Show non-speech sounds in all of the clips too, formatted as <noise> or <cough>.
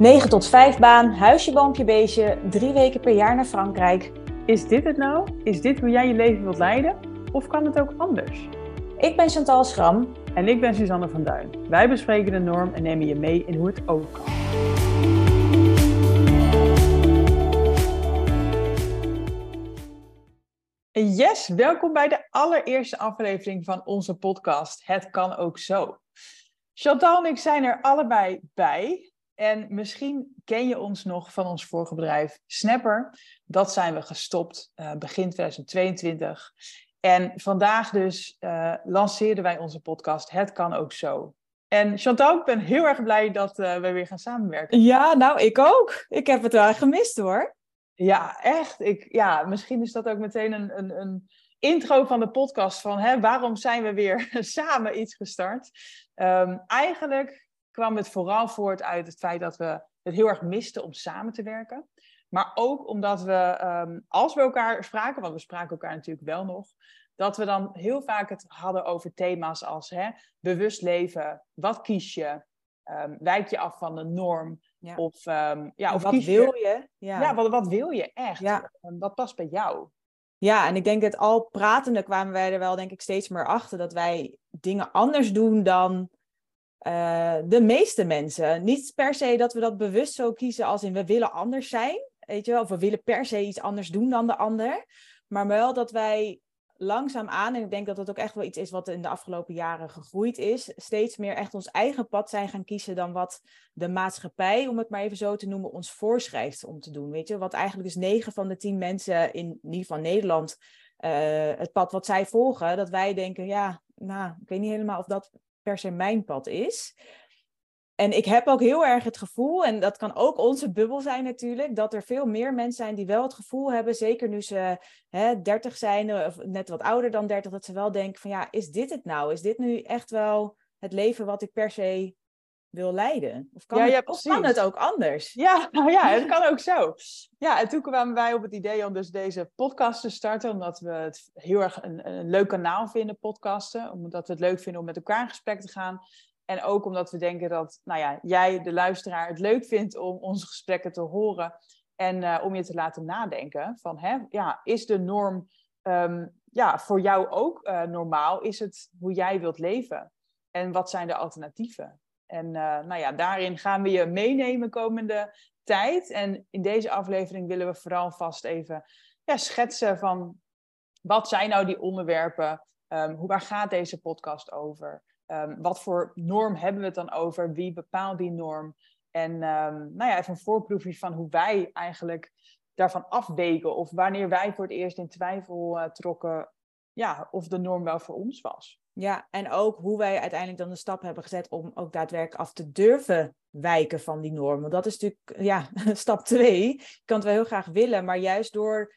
9 tot 5 baan, huisje, boompje, beestje, drie weken per jaar naar Frankrijk. Is dit het nou? Is dit hoe jij je leven wilt leiden? Of kan het ook anders? Ik ben Chantal Schram. En ik ben Suzanne van Duin. Wij bespreken de norm en nemen je mee in hoe het ook kan. Yes, welkom bij de allereerste aflevering van onze podcast Het kan ook zo. Chantal en ik zijn er allebei bij. En misschien ken je ons nog van ons vorige bedrijf Snapper. Dat zijn we gestopt uh, begin 2022. En vandaag dus uh, lanceerden wij onze podcast Het kan ook zo. En Chantal, ik ben heel erg blij dat uh, we weer gaan samenwerken. Ja, nou, ik ook. Ik heb het wel gemist hoor. Ja, echt. Ik, ja, misschien is dat ook meteen een, een, een intro van de podcast van hè, waarom zijn we weer <laughs> samen iets gestart. Um, eigenlijk kwam het vooral voort uit het feit dat we het heel erg misten om samen te werken. Maar ook omdat we, um, als we elkaar spraken, want we spraken elkaar natuurlijk wel nog, dat we dan heel vaak het hadden over thema's als hè, bewust leven, wat kies je, um, wijk je af van de norm, ja. of, um, ja, of wat wil je? Ja, ja wat, wat, wil je echt? Ja. Wat past bij jou? Ja, en ik denk dat al pratende kwamen wij er wel denk ik steeds meer achter dat wij dingen anders doen dan uh, de meeste mensen. Niet per se dat we dat bewust zo kiezen als in we willen anders zijn, weet je wel, of we willen per se iets anders doen dan de ander, maar wel dat wij langzaam aan, en ik denk dat dat ook echt wel iets is wat in de afgelopen jaren gegroeid is, steeds meer echt ons eigen pad zijn gaan kiezen dan wat de maatschappij, om het maar even zo te noemen, ons voorschrijft om te doen. Weet je, wat eigenlijk dus negen van de tien mensen in, in ieder Nederland, uh, het pad wat zij volgen, dat wij denken, ja, nou, ik weet niet helemaal of dat per se mijn pad is. En ik heb ook heel erg het gevoel, en dat kan ook onze bubbel zijn natuurlijk, dat er veel meer mensen zijn die wel het gevoel hebben, zeker nu ze hè, 30 zijn of net wat ouder dan 30, dat ze wel denken van ja, is dit het nou? Is dit nu echt wel het leven wat ik per se wil leiden? Of kan, ja, het, of kan het ook anders? <laughs> Ja, nou ja, het kan ook zo. Ja, en toen kwamen wij op het idee om dus deze podcast te starten, omdat we het heel erg een, een leuk kanaal vinden, podcasten. Omdat we het leuk vinden om met elkaar in gesprek te gaan. En ook omdat we denken dat nou ja, jij, de luisteraar, het leuk vindt om onze gesprekken te horen. En uh, om je te laten nadenken van, hè, ja, is de norm um, ja, voor jou ook uh, normaal? Is het hoe jij wilt leven? En wat zijn de alternatieven? En uh, nou ja, daarin gaan we je meenemen komende tijd. En in deze aflevering willen we vooral vast even ja, schetsen van wat zijn nou die onderwerpen? Um, hoe, waar gaat deze podcast over? Um, wat voor norm hebben we het dan over? Wie bepaalt die norm? En um, nou ja, even een voorproefje van hoe wij eigenlijk daarvan afweken. Of wanneer wij voor het eerst in twijfel uh, trokken ja, of de norm wel voor ons was. Ja, en ook hoe wij uiteindelijk dan de stap hebben gezet om ook daadwerkelijk af te durven wijken van die norm. Want dat is natuurlijk ja, <laughs> stap twee. Je kan het wel heel graag willen, maar juist door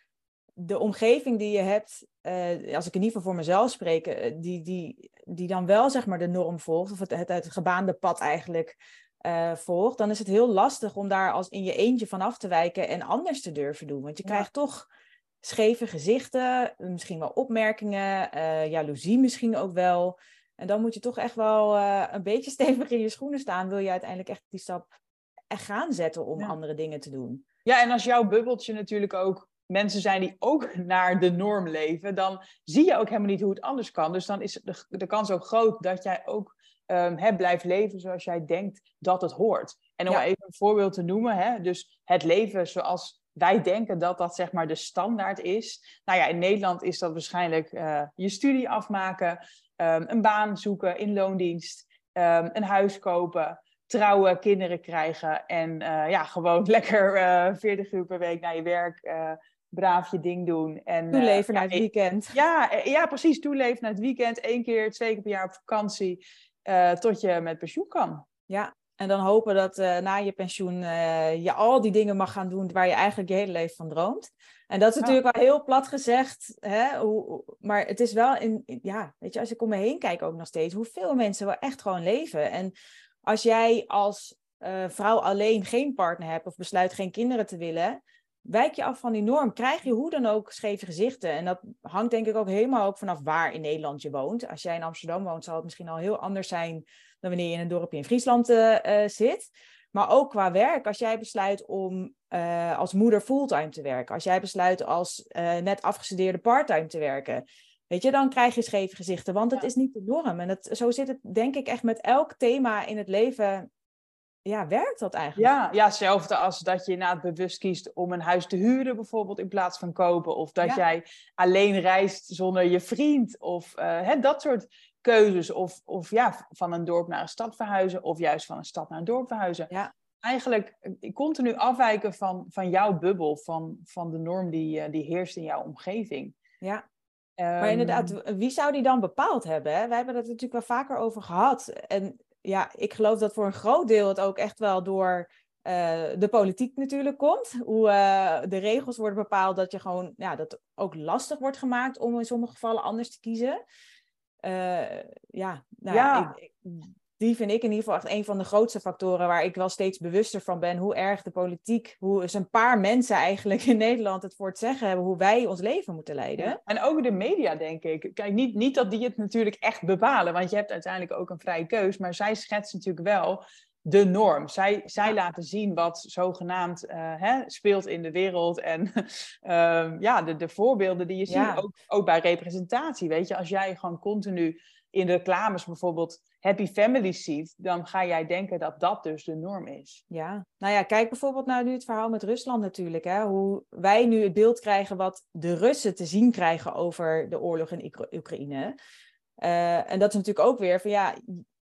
de omgeving die je hebt, uh, als ik in ieder geval voor mezelf spreek, uh, die, die, die dan wel zeg maar de norm volgt, of het, het, het gebaande pad eigenlijk uh, volgt, dan is het heel lastig om daar als in je eentje van af te wijken en anders te durven doen. Want je ja. krijgt toch scheve gezichten, misschien wel opmerkingen, jaloezie misschien ook wel. En dan moet je toch echt wel een beetje <laughs> stevig in je schoenen staan, wil je uiteindelijk echt die stap echt gaan zetten om ja. andere dingen te doen. Ja, en als jouw bubbeltje natuurlijk ook mensen zijn die ook <laughs> naar de norm leven, dan zie je ook helemaal niet hoe het anders kan. Dus dan is de, de kans ook groot dat jij ook um, hè, blijft leven zoals jij denkt dat het hoort. En om ja. even een voorbeeld te noemen, hè, dus het leven zoals wij denken dat dat zeg maar de standaard is. Nou ja, in Nederland is dat waarschijnlijk uh, je studie afmaken, um, een baan zoeken in loondienst, um, een huis kopen trouwen, kinderen krijgen en uh, ja, gewoon <laughs> lekker uh, 40 uur per week naar je werk, braaf je ding doen. En, toeleven naar het weekend. Ja, ja, precies, toeleven naar het weekend. Eén keer, twee keer per jaar op vakantie, tot je met pensioen kan. Ja, en dan hopen dat na je pensioen je al die dingen mag gaan doen waar je eigenlijk je hele leven van droomt. En dat is natuurlijk wel heel plat gezegd, hè? Hoe, maar het is wel in, ja, weet je, als ik om me heen kijk ook nog steeds, hoeveel mensen wel echt gewoon leven. En als jij als uh, vrouw alleen geen partner hebt of besluit geen kinderen te willen, wijk je af van die norm. Krijg je hoe dan ook scheve gezichten. En dat hangt denk ik ook helemaal ook vanaf waar in Nederland je woont. Als jij in Amsterdam woont, zal het misschien al heel anders zijn dan wanneer je in een dorpje in Friesland uh, uh, zit. Maar ook qua werk, als jij besluit om uh, als moeder fulltime te werken, als jij besluit als uh, net afgestudeerde parttime te werken, weet je, dan krijg je scheve gezichten, want het ja. is niet de norm. En dat, zo zit het denk ik echt met elk thema in het leven ja, werkt dat eigenlijk? Ja, ja, hetzelfde als dat je inderdaad bewust kiest om een huis te huren bijvoorbeeld in plaats van kopen. Of dat jij alleen reist zonder je vriend. Of uh, hè, dat soort keuzes. Of, of ja, van een dorp naar een stad verhuizen. Of juist van een stad naar een dorp verhuizen. Ja. Eigenlijk eh, continu afwijken van, van jouw bubbel. Van, van de norm die, uh, die heerst in jouw omgeving. Ja. maar inderdaad, Ehm, wie zou die dan bepaald hebben? Hè? Wij hebben het natuurlijk wel vaker over gehad. En ja, ik geloof dat voor een groot deel het ook echt wel door uh, de politiek natuurlijk komt. Hoe uh, de regels worden bepaald, dat je gewoon, ja, dat het ook lastig wordt gemaakt om in sommige gevallen anders te kiezen. Uh, ja, nou, Ja. Ik, ik- die vind ik in ieder geval echt een van de grootste factoren waar ik wel steeds bewuster van ben. Hoe erg de politiek, hoe eens een paar mensen eigenlijk in Nederland het voor het zeggen hebben, hoe wij ons leven moeten leiden. Ja. En ook de media, denk ik. Kijk, niet, niet dat die het natuurlijk echt bepalen, want je hebt uiteindelijk ook een vrije keus, maar zij schetsen natuurlijk wel de norm. Zij, zij laten zien wat zogenaamd eh, hè, speelt in de wereld en <laughs> ehm, ja, de, de voorbeelden die je ziet, ook, ook bij representatie. Weet je, als jij gewoon continu in reclames bijvoorbeeld happy families ziet, dan ga jij denken dat dat dus de norm is. Ja, nou ja, kijk bijvoorbeeld naar nu het verhaal met Rusland natuurlijk. Hè? Hoe wij nu het beeld krijgen wat de Russen te zien krijgen over de oorlog in Oekra- Oekraïne. Eh, en dat is natuurlijk ook weer van ja,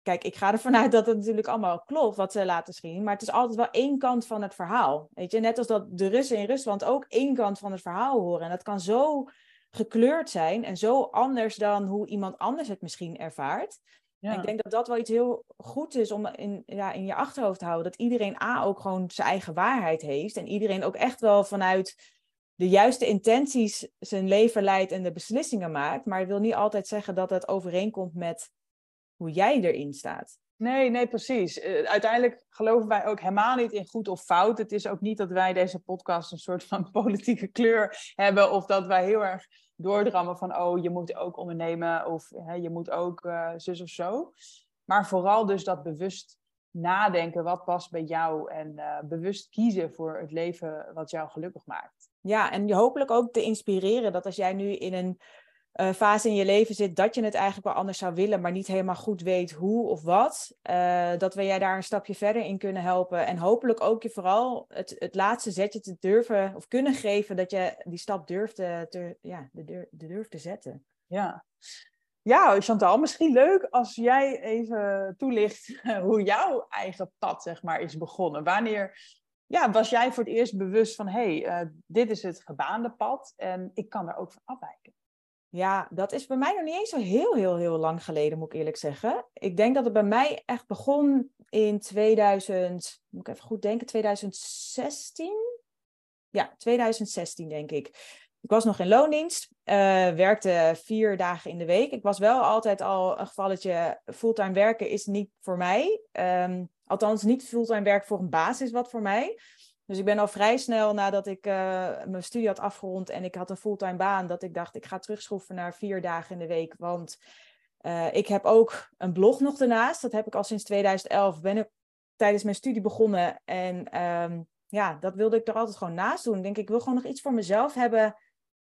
kijk, ik ga ervan uit dat het natuurlijk allemaal klopt wat ze laten zien. Maar het is altijd wel één kant van het verhaal. Weet je, net als dat de Russen in Rusland ook één kant van het verhaal horen. En dat kan zo gekleurd zijn en zo anders dan hoe iemand anders het misschien ervaart. Ja. Ik denk dat dat wel iets heel goed is om in, ja, in je achterhoofd te houden. Dat iedereen A ook gewoon zijn eigen waarheid heeft. En iedereen ook echt wel vanuit de juiste intenties zijn leven leidt en de beslissingen maakt. Maar het wil niet altijd zeggen dat het overeenkomt met hoe jij erin staat. Nee, nee, precies. Eh, uiteindelijk geloven wij ook helemaal niet in goed of fout. Het is ook niet dat wij deze podcast een soort van <laughs> politieke kleur hebben. Of dat wij heel erg doordrammen van, oh, je moet ook ondernemen. Of hè, je moet ook eh, zus of zo. Maar vooral dus dat bewust nadenken, wat past bij jou. En eh, bewust kiezen voor het leven wat jou gelukkig maakt. Ja, en je hopelijk ook te inspireren dat als jij nu in een eh, fase in je leven zit dat je het eigenlijk wel anders zou willen, maar niet helemaal goed weet hoe of wat, eh, dat we jij daar een stapje verder in kunnen helpen. En hopelijk ook je vooral het, het laatste zetje te durven of kunnen geven dat je die stap durft te, ja, de, deur, de durft te zetten. Ja. Ja, Chantal, misschien leuk als jij even toelicht <laughs> hoe jouw eigen pad, zeg maar, is begonnen. Wanneer ja, was jij voor het eerst bewust van, hé, hey, eh, dit is het gebaande pad en ik kan er ook van afwijken? Ja, dat is bij mij nog niet eens zo heel, heel, heel lang geleden, moet ik eerlijk zeggen. Ik denk dat het bij mij echt begon in 2000, moet ik even goed denken, 2016? Ja, 2016 denk ik. Ik was nog in loondienst, eh, werkte vier dagen in de week. Ik was wel altijd al een gevalletje, fulltime werken is niet voor mij. Ehm, althans, niet fulltime werk voor een baas is wat voor mij. Dus ik ben al vrij snel nadat ik eh, mijn studie had afgerond en ik had een fulltime baan, dat ik dacht, ik ga terugschroeven naar vier dagen in de week. Want eh, ik heb ook een blog nog daarnaast. Dat heb ik al sinds 2011. Ben ik tijdens mijn studie begonnen. En ehm, ja, dat wilde ik er altijd gewoon naast doen. Ik denk, ik wil gewoon nog iets voor mezelf hebben.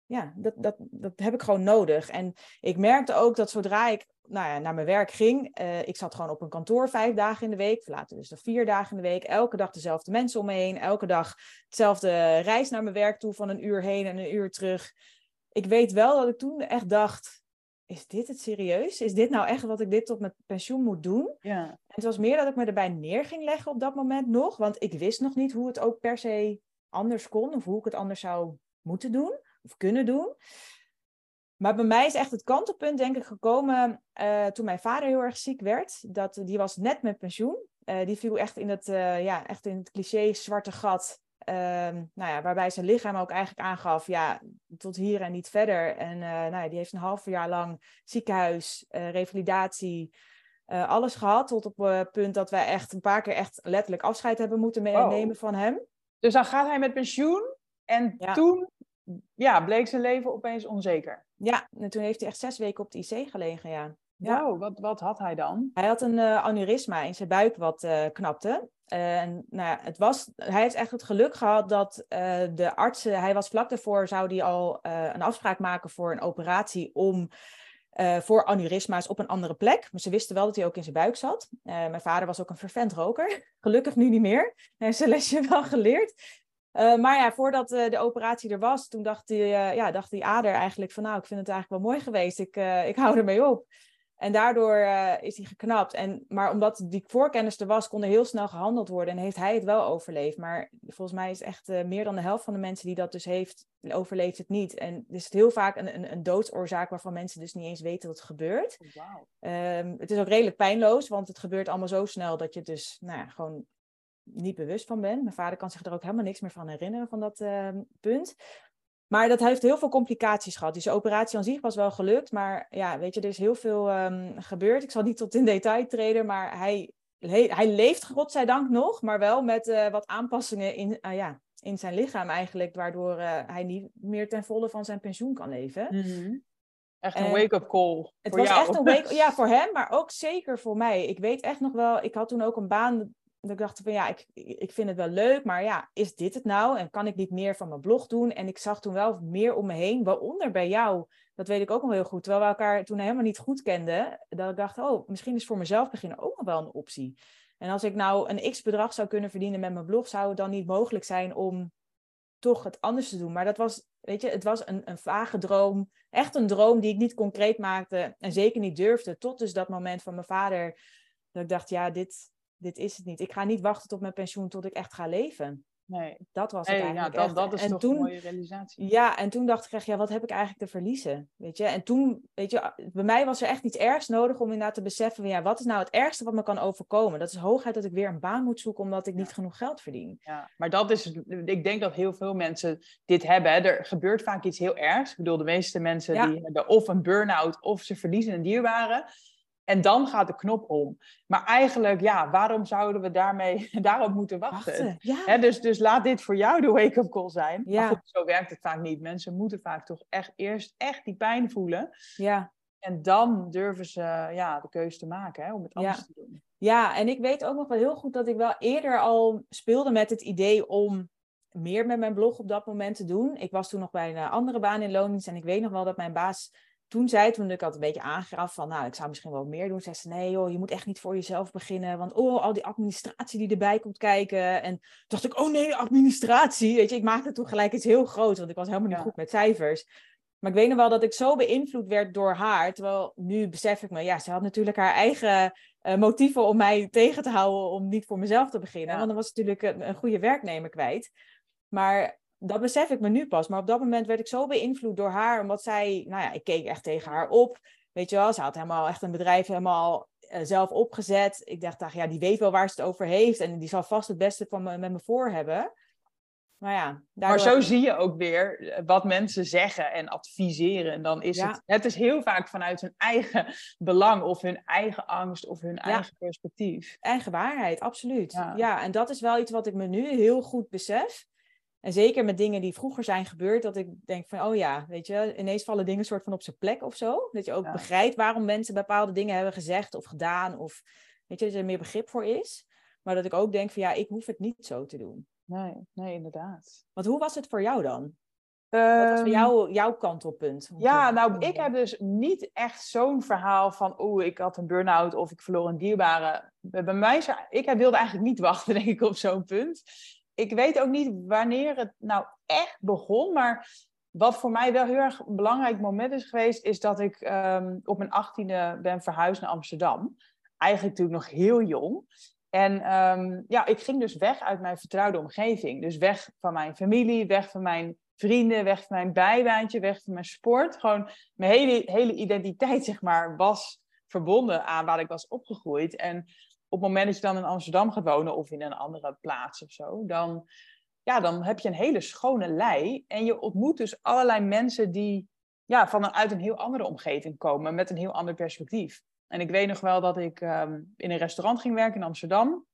Ja, dat, dat, dat heb ik gewoon nodig. En ik merkte ook dat zodra ik nou ja, naar mijn werk ging, eh, ik zat gewoon op een kantoor vijf dagen in de week, later dus nog vier dagen in de week, elke dag dezelfde mensen om me heen, elke dag hetzelfde reis naar mijn werk toe van een uur heen en een uur terug. Ik weet wel dat ik toen echt dacht, is dit het serieus? Is dit nou echt wat ik dit tot mijn pensioen moet doen? Ja. En het was meer dat ik me erbij neer ging leggen op dat moment nog, want ik wist nog niet hoe het ook per se anders kon of hoe ik het anders zou moeten doen of kunnen doen. Maar bij mij is echt het kantelpunt, denk ik, gekomen eh, toen mijn vader heel erg ziek werd. Dat, die was net met pensioen. Eh, die viel echt in het, eh, ja, echt in het cliché zwarte gat. Ehm, nou ja, waarbij zijn lichaam ook eigenlijk aangaf, ja, tot hier en niet verder. En nou ja, die heeft een half jaar lang ziekenhuis, revalidatie, alles gehad. Tot op het punt dat wij echt een paar keer echt letterlijk afscheid hebben moeten me- Oh. nemen van hem. Dus dan gaat hij met pensioen en Ja. toen ja, bleek zijn leven opeens onzeker. Ja, en toen heeft hij echt zes weken op de IC gelegen, ja. Ja. Wow, wat, wat had hij dan? Hij had een uh, aneurysma in zijn buik wat uh, knapte. En nou ja, het was, hij heeft echt het geluk gehad dat de artsen, hij was vlak daarvoor, zou hij al een afspraak maken voor een operatie om voor aneurysma's op een andere plek. Maar ze wisten wel dat hij ook in zijn buik zat. mijn vader was ook een vervent roker. <laughs> Gelukkig nu niet meer. Hij heeft zijn lesje wel geleerd. Uh, maar ja, voordat uh, de operatie er was, toen dacht die, uh, ja, dacht die ader eigenlijk van nou, ik vind het eigenlijk wel mooi geweest. Ik, ik hou ermee op. En daardoor is hij geknapt. En, maar omdat die voorkennis er was, kon er heel snel gehandeld worden en heeft hij het wel overleefd. Maar volgens mij is echt meer dan de helft van de mensen die dat dus heeft, overleeft het niet. En is het heel vaak een, een, een doodsoorzaak waarvan mensen dus niet eens weten dat het gebeurt. Oh, wow. um, het is ook redelijk pijnloos, want het gebeurt allemaal zo snel dat je dus nou ja, gewoon niet bewust van ben. Mijn vader kan zich er ook helemaal niks meer van herinneren van dat uh, punt. Maar dat heeft heel veel complicaties gehad. Dus operatie aan zich was wel gelukt. Maar ja, weet je, er is heel veel um, gebeurd. Ik zal niet tot in detail treden, maar hij, hij leeft godzijdank nog. Maar wel met uh, wat aanpassingen in, uh, ja, in zijn lichaam eigenlijk. Waardoor uh, hij niet meer ten volle van zijn pensioen kan leven. Mm -hmm. Echt een wake-up call. Het was jou. echt een wake <laughs> Ja, voor hem, maar ook zeker voor mij. Ik weet echt nog wel, ik had toen ook een baan ik dacht van ja, ik, ik vind het wel leuk, maar ja, is dit het nou? En kan ik niet meer van mijn blog doen? En ik zag toen wel meer om me heen, waaronder bij jou. Dat weet ik ook nog heel goed. Terwijl we elkaar toen helemaal niet goed kenden. Dat ik dacht, oh, misschien is voor mezelf beginnen ook nog wel een optie. En als ik nou een x-bedrag zou kunnen verdienen met mijn blog, zou het dan niet mogelijk zijn om toch het anders te doen. Maar dat was, weet je, het was een, een vage droom. Echt een droom die ik niet concreet maakte en zeker niet durfde. Tot dus dat moment van mijn vader. Dat ik dacht, ja, dit, dit is het niet. Ik ga niet wachten tot mijn pensioen tot ik echt ga leven. Nee. Dat was het eigenlijk. Ja, dat, dat is en toch toen, een mooie realisatie. Ja, en toen dacht ik echt, ja, wat heb ik eigenlijk te verliezen? Weet je, en toen, weet je, bij mij was er echt iets ergs nodig om inderdaad te beseffen, van, ja, wat is nou het ergste wat me kan overkomen? Dat is hoogheid dat ik weer een baan moet zoeken omdat ik niet genoeg geld verdien. Ja, maar dat is, ik denk dat heel veel mensen dit hebben. Hè. Er gebeurt vaak iets heel ergs. Ik bedoel, de meeste mensen die hebben of een burn-out of ze verliezen een dierbare. En dan gaat de knop om. Maar eigenlijk, ja, waarom zouden we daarmee, <laughs> daarop moeten wachten? ja. dus, dus laat dit voor jou de wake-up call zijn. Ja. Maar goed, zo werkt het vaak niet. Mensen moeten vaak toch echt eerst echt die pijn voelen. Ja. En dan durven ze ja, de keuze te maken hè, om het anders ja. te doen. Ja, en ik weet ook nog wel heel goed dat ik wel eerder al speelde met het idee om meer met mijn blog op dat moment te doen. Ik was toen nog bij een andere baan in loondienst en ik weet nog wel dat mijn baas toen zei, toen ik had een beetje aangaf van, nou, ik zou misschien wel meer doen, zei ze, nee joh, je moet echt niet voor jezelf beginnen, want oh, al die administratie die erbij komt kijken. En toen dacht ik, oh nee, administratie, weet je, ik maakte toen gelijk iets heel groot, want ik was helemaal niet goed met cijfers. Maar ik weet nog wel dat ik zo beïnvloed werd door haar, terwijl nu besef ik me, ja, ze had natuurlijk haar eigen uh, motieven om mij tegen te houden om niet voor mezelf te beginnen, want dan was natuurlijk een, een goede werknemer kwijt. Maar dat besef ik me nu pas. Maar op dat moment werd ik zo beïnvloed door haar. Omdat zij, nou ja, ik keek echt tegen haar op. Weet je wel, ze had helemaal echt een bedrijf helemaal uh, zelf opgezet. Ik dacht, ach, ja, die weet wel waar ze het over heeft. En die zal vast het beste van me, met me voor hebben. Maar ja, Maar zo zie je ook weer eh, wat mensen zeggen en adviseren. En dan is het... Het is heel vaak vanuit hun eigen belang of hun eigen angst of hun eigen perspectief. Eigen waarheid, absoluut. Ja. ja, en dat is wel iets wat ik me nu heel goed besef. En zeker met dingen die vroeger zijn gebeurd, dat ik denk van, oh ja, weet je, ineens vallen dingen soort van op zijn plek of zo. Dat je ook begrijpt waarom mensen bepaalde dingen hebben gezegd of gedaan. Of weet je, dat er meer begrip voor is. Maar dat ik ook denk van, ja, ik hoef het niet zo te doen. Nee, nee, inderdaad. Want hoe was het voor jou dan? Wat was voor ehm, jou, jouw kantelpunt? Ja, nou, ik heb dus niet echt zo'n verhaal van, oeh, ik had een burn-out of ik verloor een dierbare. Bij mij, ik wilde eigenlijk niet wachten, <laughs> denk ik, op zo'n punt ik weet ook niet wanneer het nou echt begon, maar wat voor mij wel heel erg een belangrijk moment is geweest, is dat ik um, op mijn achttiende ben verhuisd naar Amsterdam. Eigenlijk natuurlijk nog heel jong. En um, ja, ik ging dus weg uit mijn vertrouwde omgeving. Dus weg van mijn familie, weg van mijn vrienden, weg van mijn bijbaantje, weg van mijn sport. Gewoon mijn hele, hele identiteit, <laughs> zeg maar, was verbonden aan waar ik was opgegroeid. En op het moment dat je dan in Amsterdam gaat wonen of in een andere plaats of zo, dan, ja, dan heb je een hele schone lei. En je ontmoet dus allerlei mensen die ja, vanuit een heel andere omgeving komen, met een heel ander perspectief. En ik weet nog wel dat ik ehm, in een restaurant ging werken in Amsterdam.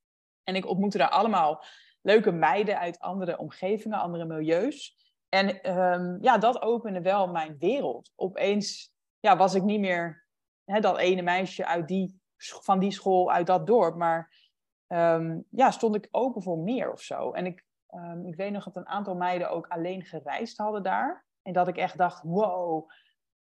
En ik ontmoette daar allemaal leuke meiden uit andere omgevingen, andere milieus. En um, ja, dat opende wel mijn wereld. Opeens ja, was ik niet meer hè, dat ene meisje uit die, van die school, uit dat dorp. Maar ehm, ja, stond ik open voor meer of zo. En ik, ehm, ik weet nog dat een aantal meiden ook alleen gereisd hadden daar. En dat ik echt dacht, wow,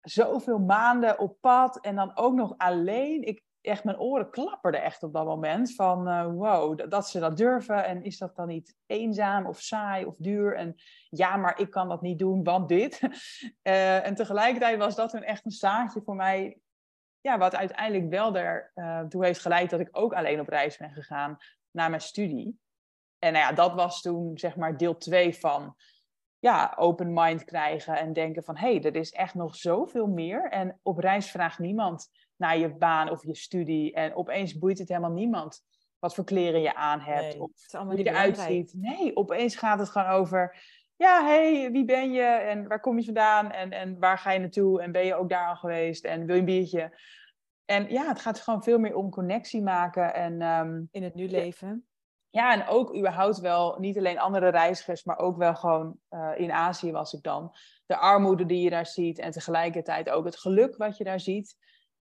zoveel maanden op pad en dan ook nog alleen. Ik, echt, mijn oren klapperden echt op dat moment van uh, wow, dat, ze dat durven. En is dat dan niet eenzaam of saai of duur? En ja, maar ik kan dat niet doen, want dit. Uh, <laughs> en tegelijkertijd was dat een echt een zaadje voor mij. Ja, wat uiteindelijk wel ertoe uh, heeft geleid dat ik ook alleen op reis ben gegaan naar mijn studie. En nou ja, dat was toen zeg maar deel 2 van ja, open mind krijgen en denken van hé, hey, er is echt nog zoveel meer. En op reis vraagt niemand naar je baan of je studie. En opeens boeit het helemaal niemand wat voor kleren je aan hebt. of hoe je eruit ziet. Nee, opeens gaat het gewoon over. Ja, hey, wie ben je en waar kom je vandaan en, en waar ga je naartoe en ben je ook daar al geweest en wil je een biertje? En ja, het gaat gewoon veel meer om connectie maken en um, in het nu leven. Ja, en ook überhaupt wel, niet alleen andere reizigers, maar ook wel gewoon uh, in Azië was ik dan. De armoede die je daar ziet en tegelijkertijd ook het geluk wat je daar ziet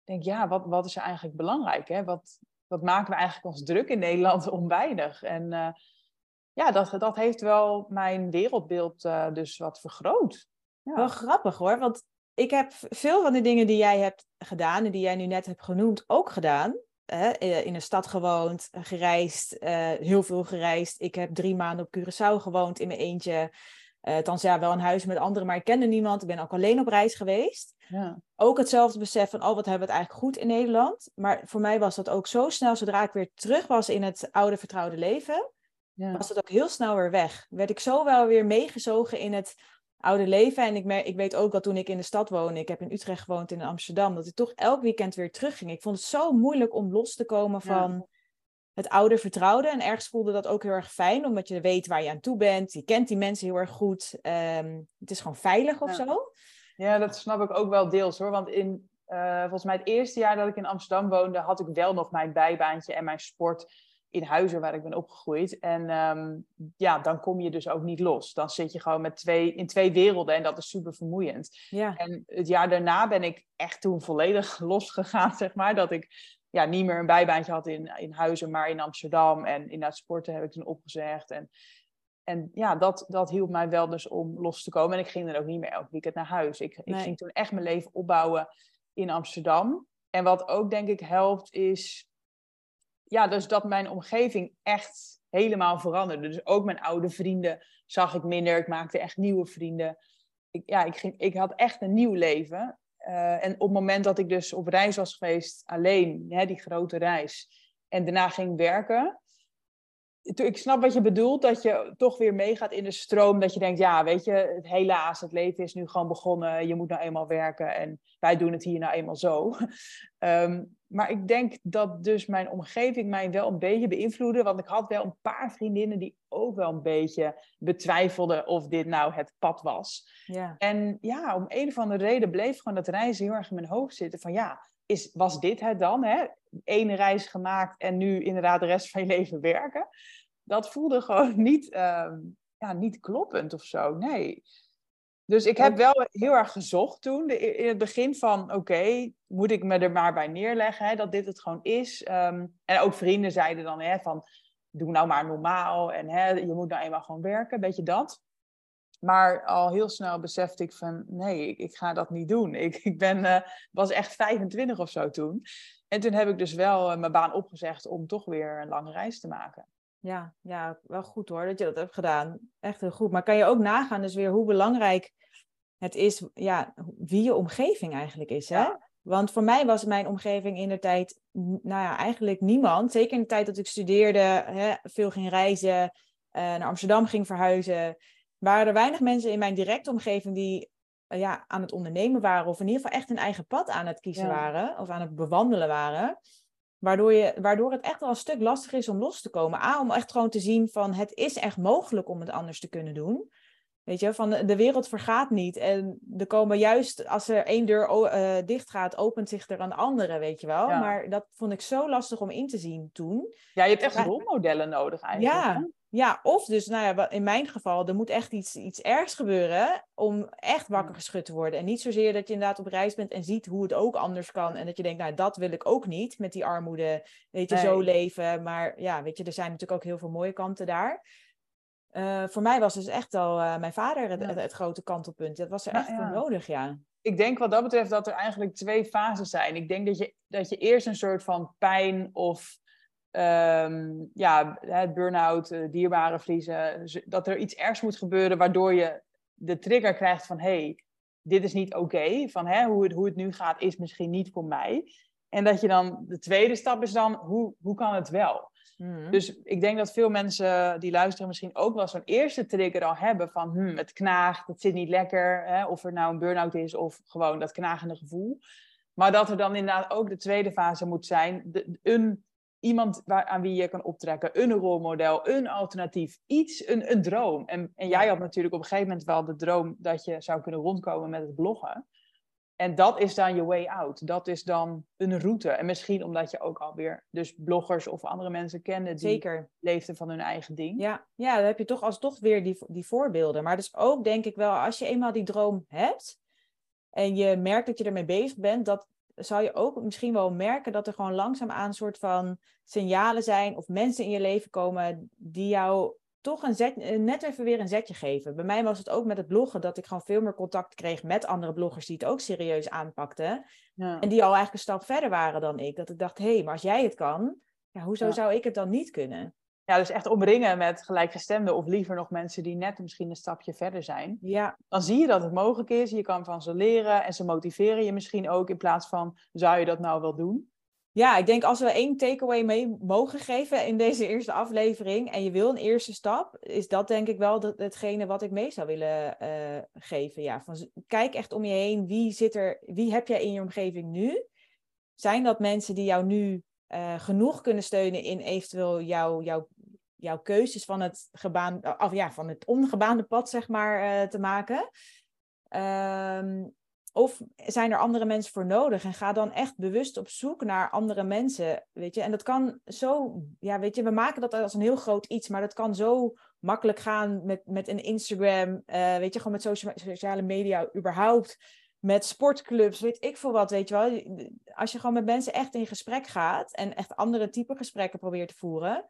denk, ja, wat, wat is er eigenlijk belangrijk? Hè? Wat, wat maken we eigenlijk ons druk in Nederland <laughs> om weinig? En uh, ja, dat, dat heeft wel mijn wereldbeeld uh, dus wat vergroot. Ja. Wel grappig hoor, want ik heb veel van de dingen die jij hebt gedaan en die jij nu net hebt genoemd ook gedaan. Hè? In een stad gewoond, gereisd, uh, heel veel gereisd. Ik heb drie maanden op Curaçao gewoond in mijn eentje. Uh, althans, ja, wel een huis met anderen, maar ik kende niemand. Ik ben ook alleen op reis geweest. Ja. Ook hetzelfde besef van, oh, wat hebben we het eigenlijk goed in Nederland. Maar voor mij was dat ook zo snel, zodra ik weer terug was in het oude vertrouwde leven, ja. was dat ook heel snel weer weg. Werd ik zo wel weer meegezogen in het oude leven. En ik, mer ik weet ook dat toen ik in de stad woonde, ik heb in Utrecht gewoond in Amsterdam, dat ik toch elk weekend weer terugging. Ik vond het zo moeilijk om los te komen van het oude vertrouwde. En ergens voelde dat ook heel erg fijn, omdat je weet waar je aan toe bent. Je kent die mensen heel erg goed. Um, het is gewoon veilig of ja. zo. Ja, dat snap ik ook wel deels hoor. Want in, uh, volgens mij het eerste jaar dat ik in Amsterdam woonde, had ik wel nog mijn bijbaantje en mijn sport in Huizen waar ik ben opgegroeid. En um, ja, dan kom je dus ook niet los. Dan zit je gewoon met twee, in twee werelden en dat is super vermoeiend. Ja. En het jaar daarna ben ik echt toen volledig <laughs> losgegaan, zeg maar. Dat ik ja, niet meer een bijbaantje had in, in Huizen, maar in Amsterdam. En in dat sporten heb ik toen opgezegd. En, en ja, dat, dat hielp mij wel dus om los te komen. En ik ging dan ook niet meer elke weekend naar huis. Ik, nee. ik ging toen echt mijn leven opbouwen in Amsterdam. En wat ook denk ik helpt is... Ja, dus dat mijn omgeving echt helemaal veranderde. Dus ook mijn oude vrienden zag ik minder. Ik maakte echt nieuwe vrienden. Ik, ja, ik, ging, ik had echt een nieuw leven. Uh, en op het moment dat ik dus op reis was geweest, alleen, hè, die grote reis, en daarna ging werken. Ik snap wat je bedoelt, dat je toch weer meegaat in de stroom. Dat je denkt, ja, weet je, helaas, het leven is nu gewoon begonnen. Je moet nou eenmaal werken en wij doen het hier nou eenmaal zo. Um, <laughs> maar ik denk dat dus mijn omgeving mij wel een beetje beïnvloedde. Want ik had wel een paar vriendinnen die ook wel een beetje betwijfelden of dit nou het pad was. Ja. En ja, om een of andere reden bleef gewoon dat reizen heel erg in mijn hoofd zitten. Van ja, is, was dit het dan? Hè? Eén reis gemaakt en nu inderdaad de rest van je leven werken. Dat voelde gewoon niet, uh, ja, niet kloppend of zo. Nee. Dus ik heb wel heel erg gezocht toen, de, in het begin van, oké, okay, moet ik me er maar bij neerleggen, hè, dat dit het gewoon is. Um, en ook vrienden zeiden dan, hè, van, doe nou maar normaal en hè, je moet nou eenmaal gewoon werken, beetje dat. Maar al heel snel besefte ik van, nee, ik, ik ga dat niet doen. Ik, ik ben, uh, was echt 25 of zo toen. En toen heb ik dus wel uh, mijn baan opgezegd om toch weer een lange reis te maken. Ja, ja, wel goed hoor dat je dat hebt gedaan. Echt heel goed. Maar kan je ook nagaan dus weer hoe belangrijk het is, ja, wie je omgeving eigenlijk is. Hè? Ja. Want voor mij was mijn omgeving in de tijd, nou ja, eigenlijk niemand. Zeker in de tijd dat ik studeerde, hè, veel ging reizen, uh, naar Amsterdam ging verhuizen. Waren er weinig mensen in mijn directe omgeving die uh, ja, aan het ondernemen waren. Of in ieder geval echt een eigen pad aan het kiezen Ja. waren. Of aan het bewandelen waren. Waardoor, je, waardoor het echt wel een stuk lastiger is om los te komen. A, om echt gewoon te zien van het is echt mogelijk om het anders te kunnen doen. Weet je, van de, wereld vergaat niet. En er komen juist, als er één deur eh, dicht gaat, opent zich er een andere, weet je wel. Ja. Maar dat vond ik zo lastig om in te zien toen. Ja, je hebt echt Ja. rolmodellen nodig eigenlijk. hè? Ja, of dus, nou ja, in mijn geval, er moet echt iets, iets ergs gebeuren om echt wakker geschud te worden. En niet zozeer dat je inderdaad op reis bent en ziet hoe het ook anders kan. En dat je denkt, nou, dat wil ik ook niet met die armoede, weet je, zo leven. Maar ja, weet je, er zijn natuurlijk ook heel veel mooie kanten daar. Uh, voor mij was dus echt al uh, mijn vader het, het, het, grote kantelpunt. Dat was er echt voor nodig, ja. Ik denk wat dat betreft dat er eigenlijk twee fases zijn. Ik denk dat je, dat je eerst een soort van pijn of um, ja, burn-out, uh, dierbare verliezen, dat er iets ergs moet gebeuren waardoor je de trigger krijgt van hey, dit is niet oké, van hè, hoe, het, hoe het nu gaat is misschien niet voor mij. En dat je dan, de tweede stap is dan, hoe, hoe kan het wel? Mhm. Dus ik denk dat veel mensen die luisteren misschien ook wel zo'n eerste trigger al hebben van hmm, het knaagt, het zit niet lekker, hè, of er nou een burn-out is of gewoon dat knagende gevoel. Maar dat er dan inderdaad ook de tweede fase moet zijn, de, een iemand waar, aan wie je kan optrekken, een rolmodel, een alternatief, iets, een, een droom. En, en jij had natuurlijk op een gegeven moment wel de droom dat je zou kunnen rondkomen met het bloggen. En dat is dan je way out. Dat is dan een route. En misschien omdat je ook alweer dus bloggers of andere mensen kende die Zeker. leefden van hun eigen ding. Ja, ja dan heb je toch als toch weer die, die voorbeelden. Maar dus ook denk ik wel, als je eenmaal die droom hebt en je merkt dat je ermee bezig bent, dat zou je ook misschien wel merken dat er gewoon langzaamaan een soort van signalen zijn of mensen in je leven komen die jou toch een zet, net even weer een zetje geven. Bij mij was het ook met het bloggen dat ik gewoon veel meer contact kreeg met andere bloggers die het ook serieus aanpakten. Ja. En die al eigenlijk een stap verder waren dan ik. Dat ik dacht, hé, hey, maar als jij het kan, ja, hoezo zou ik het dan niet kunnen? Ja, dus echt omringen met gelijkgestemden of liever nog mensen die net misschien een stapje verder zijn. Ja. Dan zie je dat het mogelijk is. Je kan van ze leren en ze motiveren je misschien ook in plaats van zou je dat nou wel doen? Ja, ik denk als we één takeaway mee mogen geven in deze eerste aflevering en je wil een eerste stap, is dat denk ik wel dat, hetgene wat ik mee zou willen uh, geven. Ja, van, kijk echt om je heen. Wie, zit er, wie heb jij in je omgeving nu? Zijn dat mensen die jou nu uh, genoeg kunnen steunen in eventueel jouw, jouw, jouw keuzes van het, gebaan, of ja, van het ongebaande pad, zeg maar, uh, te maken? Um, of zijn er andere mensen voor nodig? En ga dan echt bewust op zoek naar andere mensen. Weet je, en dat kan zo, ja, weet je, we maken dat als een heel groot iets, maar dat kan zo makkelijk gaan met, met een Instagram, uh, weet je, gewoon met sociale media überhaupt, met sportclubs, weet ik veel wat, weet je wel. Als je gewoon met mensen echt in gesprek gaat en echt andere type gesprekken probeert te voeren,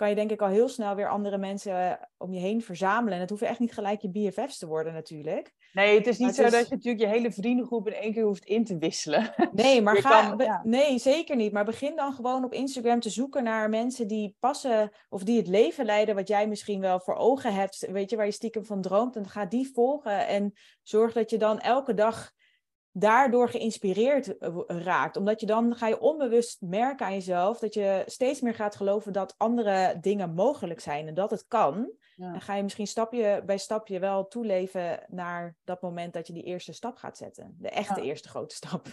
kan je denk ik al heel snel weer andere mensen om je heen verzamelen. En het hoeven echt niet gelijk je BFF's te worden natuurlijk. Nee, het is niet zo dat je natuurlijk je hele vriendengroep in één keer hoeft in te wisselen. <laughs> Nee, maar ga, nee, zeker niet. Maar begin dan gewoon op Instagram te zoeken naar mensen die passen of die het leven leiden wat jij misschien wel voor ogen hebt. Weet je, waar je stiekem van droomt. En ga die volgen en zorg dat je dan elke dag daardoor geïnspireerd eh, raakt. Omdat je dan ga je onbewust merken aan jezelf dat je steeds meer gaat geloven dat andere dingen mogelijk zijn en dat het kan. En ga je misschien stapje bij stapje wel toeleven naar dat moment dat je die eerste stap gaat zetten. De echte eerste grote stap.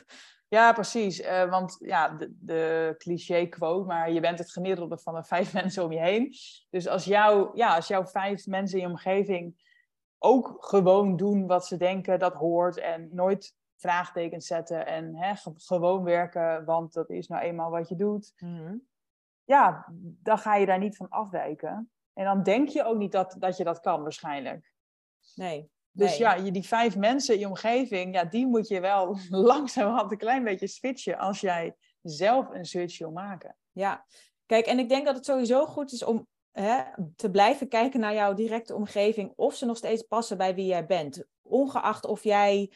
Ja, precies. Uh, want ja, de, de cliché quote, maar je bent het gemiddelde van de vijf <laughs> mensen om je heen. Dus als, jou, ja, als jouw vijf mensen in je omgeving ook gewoon doen wat ze denken dat hoort en nooit vraagtekens zetten en hè, gewoon werken, want dat is nou eenmaal wat je doet. Mhm. Ja, dan ga je daar niet van afwijken. En dan denk je ook niet dat, dat je dat kan, waarschijnlijk. Nee. Dus ja, je, die vijf mensen in je omgeving, ja, die moet je wel <laughs> langzaam een klein beetje switchen als jij zelf een switch wil maken. Ja, kijk, en ik denk dat het sowieso goed is om hè, te blijven kijken naar jouw directe omgeving, of ze nog steeds passen bij wie jij bent. Ongeacht of jij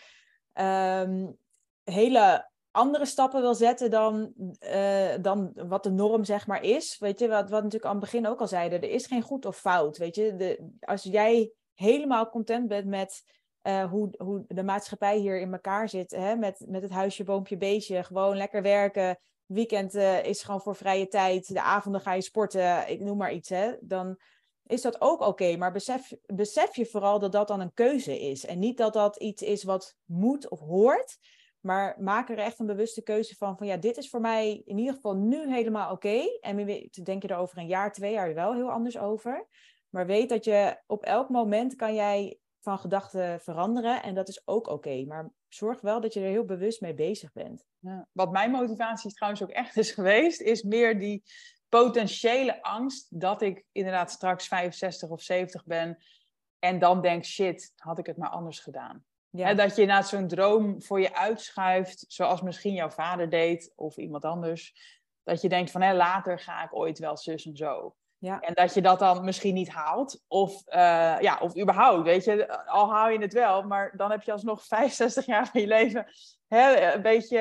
um, hele andere stappen wil zetten dan, uh, dan wat de norm zeg maar is. Weet je, wat, wat natuurlijk aan het begin ook al zeiden, er is geen goed of fout. Weet je, de, als jij helemaal content bent met uh, hoe, hoe de maatschappij hier in elkaar zit, hè, met, met het huisje, boompje, beestje, gewoon lekker werken. Weekend uh, is gewoon voor vrije tijd, de avonden ga je sporten, ik noem maar iets. Hè, dan is dat ook oké. Maar besef, besef je vooral dat dat dan een keuze is. En niet dat dat iets is wat moet of hoort. Maar maak er echt een bewuste keuze van, van ja, dit is voor mij in ieder geval nu helemaal oké. En denk je er over een jaar, twee jaar wel heel anders over. Maar weet dat je op elk moment kan jij van gedachten veranderen. En dat is ook oké. Maar zorg wel dat je er heel bewust mee bezig bent. Ja. Wat mijn motivatie trouwens ook echt is geweest, is meer die potentiële angst dat ik inderdaad straks 65 of 70 ben en dan denk, shit, had ik het maar anders gedaan. Ja. dat je na zo'n droom voor je uitschuift, zoals misschien jouw vader deed of iemand anders. Dat je denkt van, hé, later ga ik ooit wel zus en zo. Ja. En dat je dat dan misschien niet haalt. Of, uh, ja, of überhaupt, weet je. Al haal je het wel, maar dan heb je alsnog <laughs> 65 jaar van je leven... Hè, een beetje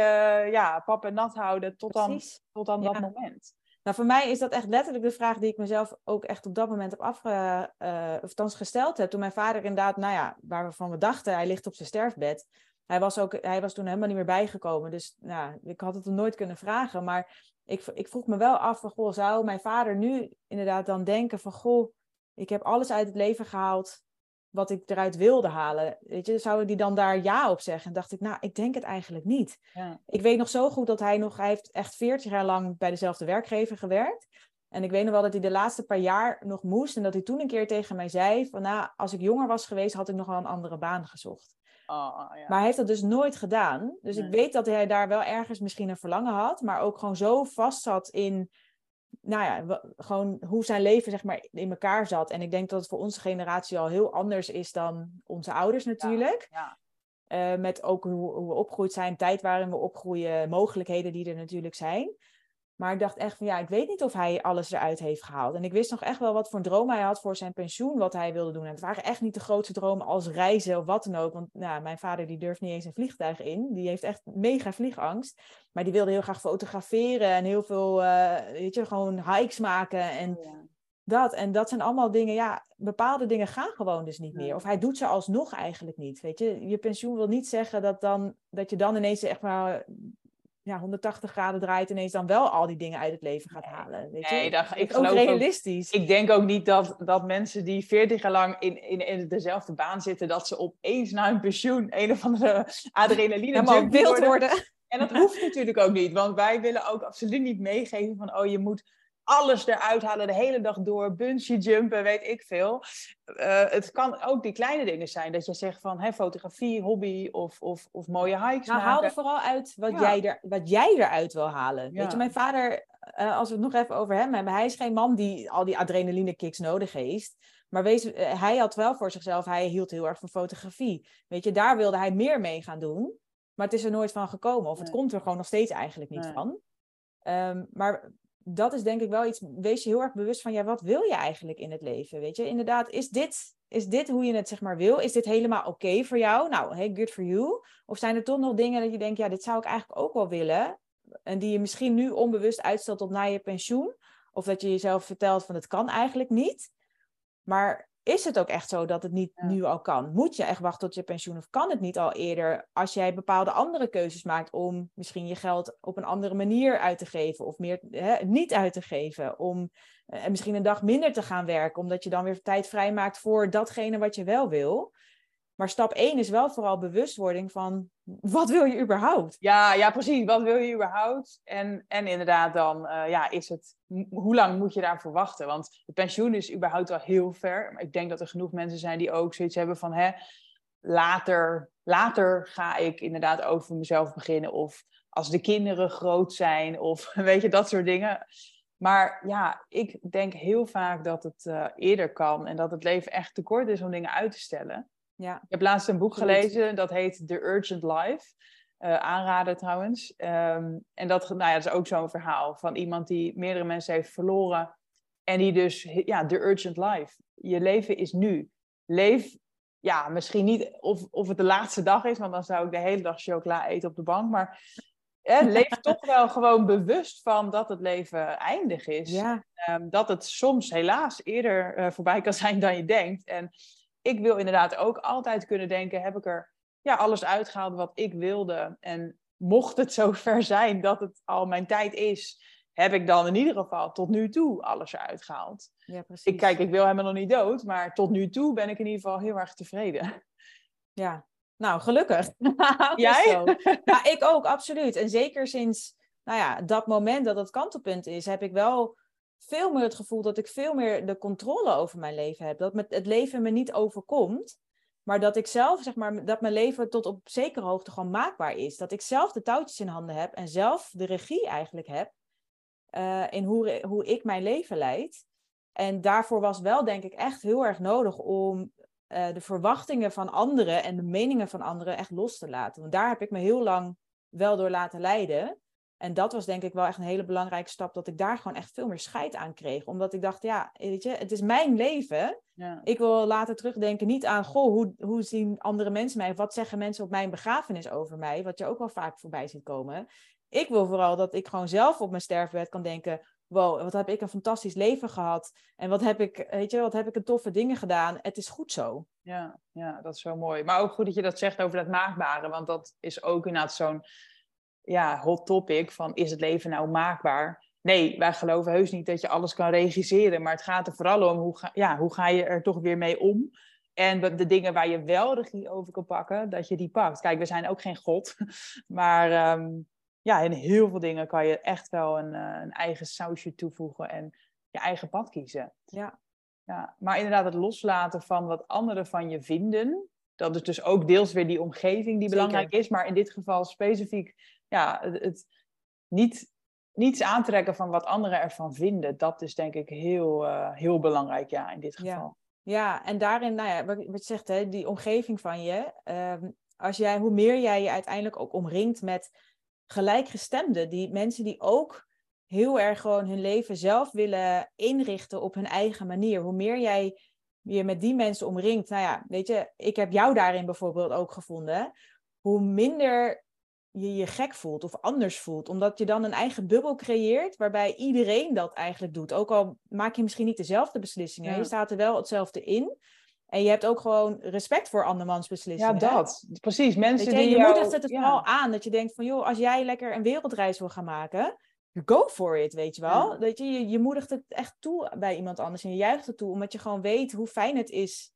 ja, pap en nat houden tot dan, tot dan dat moment. Nou, voor mij is dat echt letterlijk de vraag die ik mezelf ook echt op dat moment heb afge, uh, of gesteld heb. Toen mijn vader inderdaad, nou ja, waarvan we dachten, hij ligt op zijn sterfbed. Hij was, ook, hij was toen helemaal niet meer bijgekomen. Dus nou, ik had het hem nooit kunnen vragen. Maar ik, ik vroeg me wel af van, goh, zou mijn vader nu inderdaad dan denken van, goh, ik heb alles uit het leven gehaald wat ik eruit wilde halen. Weet je, zouden die dan daar ja op zeggen? En dacht ik, nou, ik denk het eigenlijk niet. Ja. Ik weet nog zo goed dat hij nog, hij heeft echt 40 jaar lang bij dezelfde werkgever gewerkt. En ik weet nog wel dat hij de laatste paar jaar nog moest. En dat hij toen een keer tegen mij zei: van nou, als ik jonger was geweest, had ik nog wel een andere baan gezocht. Oh, ja. Maar hij heeft dat dus nooit gedaan. Dus ik weet dat hij daar wel ergens misschien een verlangen had, maar ook gewoon zo vast zat in nou ja, gewoon hoe zijn leven zeg maar in elkaar zat. En ik denk dat het voor onze generatie al heel anders is dan onze ouders natuurlijk. Ja, ja. Uh, met ook hoe, hoe, we opgegroeid zijn, tijd waarin we opgroeien, mogelijkheden die er natuurlijk zijn. Maar ik dacht echt van ja, ik weet niet of hij alles eruit heeft gehaald. En ik wist nog echt wel wat voor een droom hij had voor zijn pensioen, wat hij wilde doen. En het waren echt niet de grootste dromen als reizen of wat dan ook. Want nou, mijn vader die durft niet eens een vliegtuig in. Die heeft echt mega vliegangst. Maar die wilde heel graag fotograferen en heel veel, uh, weet je, gewoon hikes maken en dat. En dat zijn allemaal dingen, ja, bepaalde dingen gaan gewoon dus niet meer. Of hij doet ze alsnog eigenlijk niet, weet je. Je pensioen wil niet zeggen dat, dan, dat je dan ineens echt maar ja, 180 graden draait, ineens dan wel al die dingen uit het leven gaat halen. Weet je? Nee, dat, ik ook realistisch. ik denk ook niet dat, dat mensen die 40 jaar lang in, in, in dezelfde baan zitten, dat ze opeens na hun pensioen een of andere <laughs> adrenaline worden. worden. En dat hoeft natuurlijk ook niet, want wij willen ook absoluut niet meegeven van, oh, je moet alles eruit halen, de hele dag door, bungee jumpen, weet ik veel. Uh, het kan ook die kleine dingen zijn, dat je zegt van hè, fotografie, hobby of, of, of mooie hikes nou, haal er vooral uit wat, jij, er, wat jij eruit wil halen. Weet je, mijn vader, uh, als we het nog even over hem hebben, hij is geen man die al die adrenaline kicks nodig heeft. Maar wees, uh, hij had wel voor zichzelf, hij hield heel erg van fotografie. Weet je, daar wilde hij meer mee gaan doen. Maar het is er nooit van gekomen. Of het komt er gewoon nog steeds eigenlijk niet van. Um, maar dat is denk ik wel iets, wees je heel erg bewust van, ja, wat wil je eigenlijk in het leven? Weet je, inderdaad, is dit, is dit hoe je het zeg maar wil? Is dit helemaal oké voor jou? Nou, hey, good for you. Of zijn er toch nog dingen dat je denkt, ja, dit zou ik eigenlijk ook wel willen. En die je misschien nu onbewust uitstelt tot na je pensioen. Of dat je jezelf vertelt van, het kan eigenlijk niet. Maar is het ook echt zo dat het niet nu al kan? Moet je echt wachten tot je pensioen of kan het niet al eerder als jij bepaalde andere keuzes maakt om misschien je geld op een andere manier uit te geven of meer hè, niet uit te geven? Om uh, misschien een dag minder te gaan werken, omdat je dan weer tijd vrijmaakt voor datgene wat je wel wil. Maar stap 1 is wel vooral bewustwording van <laughs> wat wil je überhaupt? Ja, ja precies. Wat wil je überhaupt? En, en inderdaad dan, uh, ja, is het, hoe lang moet je daarvoor wachten? Want de pensioen is überhaupt al heel ver. Maar ik denk dat er genoeg mensen zijn die ook zoiets hebben van, hè, later, later ga ik inderdaad over mezelf beginnen. Of als de kinderen groot zijn, of <laughs> weet je, dat soort dingen. Maar ja, ik denk heel vaak dat het uh, eerder kan en dat het leven echt te kort is om dingen uit te stellen. Ja. Ik heb laatst een boek gelezen, dat heet The Urgent Life. Uh, aanraden trouwens. Um, en dat, nou ja, dat is ook zo'n verhaal van iemand die meerdere mensen heeft verloren. En die dus, ja, The Urgent Life. Je leven is nu. Leef, ja, misschien niet of, of het de laatste dag is, want dan zou ik de hele dag chocola eten op de bank. Maar <laughs> leef toch wel gewoon bewust van dat het leven eindig is. Ja. Um, dat het soms helaas eerder uh, voorbij kan zijn dan je denkt. En ik wil inderdaad ook altijd kunnen denken, heb ik er ja, alles uitgehaald wat ik wilde? En mocht het <laughs> zover zijn dat het al mijn tijd is, heb ik dan in ieder geval tot nu toe alles eruit gehaald. Ja, precies. Ik, kijk, ik wil helemaal nog niet dood, maar tot nu toe ben ik in ieder geval heel erg tevreden. Ja, nou, gelukkig. <laughs> Jij? ja, ik ook, absoluut. En zeker sinds nou ja, dat moment dat het kantelpunt is, heb ik wel veel meer het gevoel dat ik veel meer de controle over mijn leven heb. Dat het leven me niet overkomt, maar dat ik zelf, zeg maar, dat mijn leven tot op zekere hoogte gewoon maakbaar is. Dat ik zelf de touwtjes in handen heb en zelf de regie eigenlijk heb. uh, in hoe, hoe ik mijn leven leid. En daarvoor was wel, denk ik, echt heel erg nodig om uh, de verwachtingen van anderen en de meningen van anderen echt los te laten. Want daar heb ik me heel lang wel door laten leiden. En dat was denk ik wel echt een hele belangrijke stap, dat ik daar gewoon echt veel meer scheid aan kreeg. Omdat ik dacht, ja, weet je, het is mijn leven. Ja. Ik wil later terugdenken niet aan, goh, hoe, hoe zien andere mensen mij? Of wat zeggen mensen op mijn begrafenis over mij? Wat je ook wel vaak voorbij ziet komen. Ik wil vooral dat ik gewoon zelf op mijn sterfbed kan denken, wow, wat heb ik een fantastisch leven gehad. En wat heb ik, weet je, wat heb ik een toffe dingen gedaan. Het is goed zo. Ja, ja, dat is zo mooi. Maar ook goed dat je dat zegt over dat maakbare. Want dat is ook inderdaad zo'n ja, hot topic van is het leven nou maakbaar? Nee, wij geloven heus niet dat je alles kan regisseren. Maar het gaat er vooral om hoe ga, ja, hoe ga je er toch weer mee om? En de dingen waar je wel regie over kan pakken, dat je die pakt. Kijk, we zijn ook geen god. <laughs> Maar ehm, ja, in heel veel dingen kan je echt wel een, uh, een eigen sausje toevoegen en je eigen pad kiezen. Ja. ja. Maar inderdaad, het loslaten van wat anderen van je vinden. Dat is dus ook deels weer die omgeving die belangrijk is. Maar in dit geval specifiek ja, het, het, niet, niets aantrekken van wat anderen ervan vinden. Dat is denk ik heel, uh, heel belangrijk ja, in dit geval. Ja, ja en daarin, nou ja, wat, wat je zegt, hè, die omgeving van je. Um, als jij, hoe meer jij je uiteindelijk ook omringt met gelijkgestemden, die mensen die ook heel erg gewoon hun leven zelf willen inrichten op hun eigen manier. Hoe meer jij je met die mensen omringt, nou ja, weet je, ik heb jou daarin bijvoorbeeld ook gevonden. Hoe minder je je gek voelt of anders voelt. Omdat je dan een eigen bubbel creëert waarbij iedereen dat eigenlijk doet. Ook al maak je misschien niet dezelfde beslissingen. Je staat er wel hetzelfde in. En je hebt ook gewoon respect voor andermans beslissingen. Ja, dat. Precies. Mensen je, die je jou... moedigt het, vooral aan. Dat je denkt van, joh, als jij lekker een wereldreis wil gaan maken... Go for it, weet je wel. Dat je, je, je moedigt het echt toe bij iemand anders. En je juicht het toe, omdat je gewoon weet hoe fijn het is...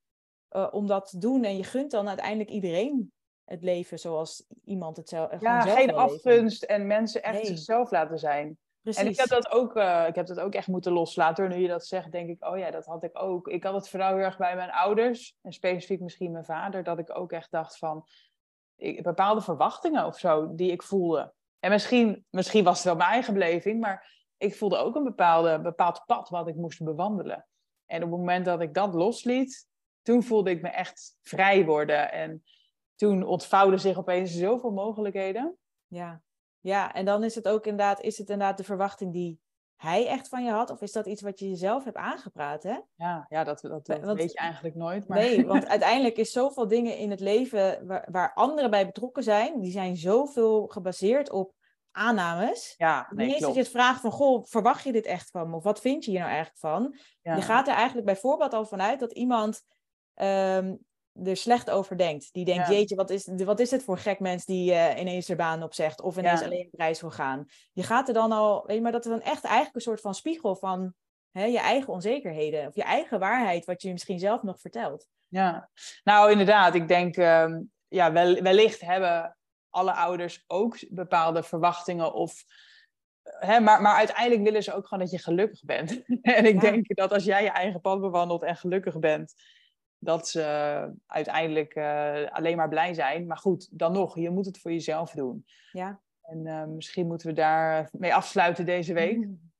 Uh, om dat te doen. En je gunt dan uiteindelijk iedereen het leven zoals iemand het zelf. Ja, zelf geen afgunst en mensen echt nee. zichzelf laten zijn. Precies. En ik heb, dat ook, uh, ik heb dat ook echt moeten loslaten. Nu je dat zegt, denk ik, oh ja, dat had ik ook. Ik had het vooral heel erg bij mijn ouders. En specifiek misschien mijn vader. Dat ik ook echt dacht van... Ik, bepaalde verwachtingen of zo die ik voelde. En misschien, misschien was het wel mijn eigen beleving. Maar ik voelde ook een bepaalde, bepaald pad wat ik moest bewandelen. En op het moment dat ik dat losliet... Toen voelde ik me echt vrij worden. En toen ontvouwden zich opeens zoveel mogelijkheden. Ja. ja, en dan is het ook inderdaad, is het inderdaad de verwachting die hij echt van je had? Of is dat iets wat je jezelf hebt aangepraat, hè? Ja, ja dat, dat, dat want, weet je eigenlijk nooit. Maar... Nee, want <laughs> uiteindelijk is zoveel dingen in het leven waar, waar anderen bij betrokken zijn, die zijn zoveel gebaseerd op aannames. Ja, nee, Niet eens dat je het vraagt van, goh, verwacht je dit echt van me? Of wat vind je hier nou eigenlijk van? Ja. Je gaat er eigenlijk bijvoorbeeld al vanuit dat iemand um, er slecht over denkt. Die denkt, ja. jeetje, wat is, wat is het voor gek mens die uh, ineens er baan opzegt of ineens ja. alleen op reis wil gaan. Je gaat er dan al, weet je, maar dat is dan echt eigenlijk een soort van spiegel van hè, je eigen onzekerheden of je eigen waarheid, wat je misschien zelf nog vertelt. Ja, nou inderdaad, ik denk, uh, ja, wel, wellicht hebben alle ouders ook bepaalde verwachtingen of maar, maar uiteindelijk willen ze ook gewoon dat je gelukkig bent. <laughs> en ik ja. denk dat als jij je eigen pad bewandelt en gelukkig bent, dat ze uiteindelijk uh, alleen maar blij zijn. Maar goed, dan nog, je moet het voor jezelf doen. Ja. En uh, misschien moeten we daar mee afsluiten deze week. Mm. <laughs>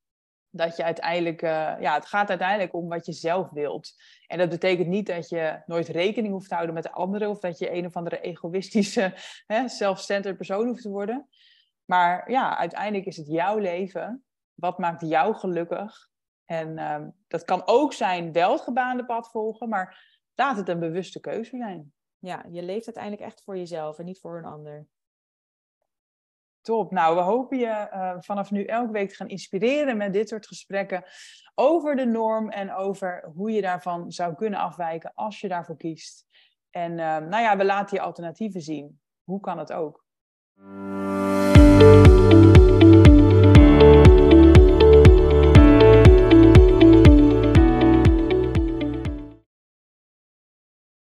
Dat je uiteindelijk, uh, ja, het gaat uiteindelijk om wat je zelf wilt. En dat betekent niet dat je nooit rekening hoeft te houden met de anderen. Of dat je een of andere egoïstische, <laughs> self-centered persoon hoeft te worden. Maar ja, uiteindelijk is het jouw leven. Wat maakt jou gelukkig? En uh, dat kan ook zijn wel het gebaande pad volgen, maar laat het een bewuste keuze zijn. Ja, je leeft uiteindelijk echt voor jezelf en niet voor een ander. Top. Nou, we hopen je uh, vanaf nu elke week te gaan inspireren met dit soort gesprekken over de norm en over hoe je daarvan zou kunnen afwijken als je daarvoor kiest. En uh, nou ja, we laten je alternatieven zien. Hoe kan het ook?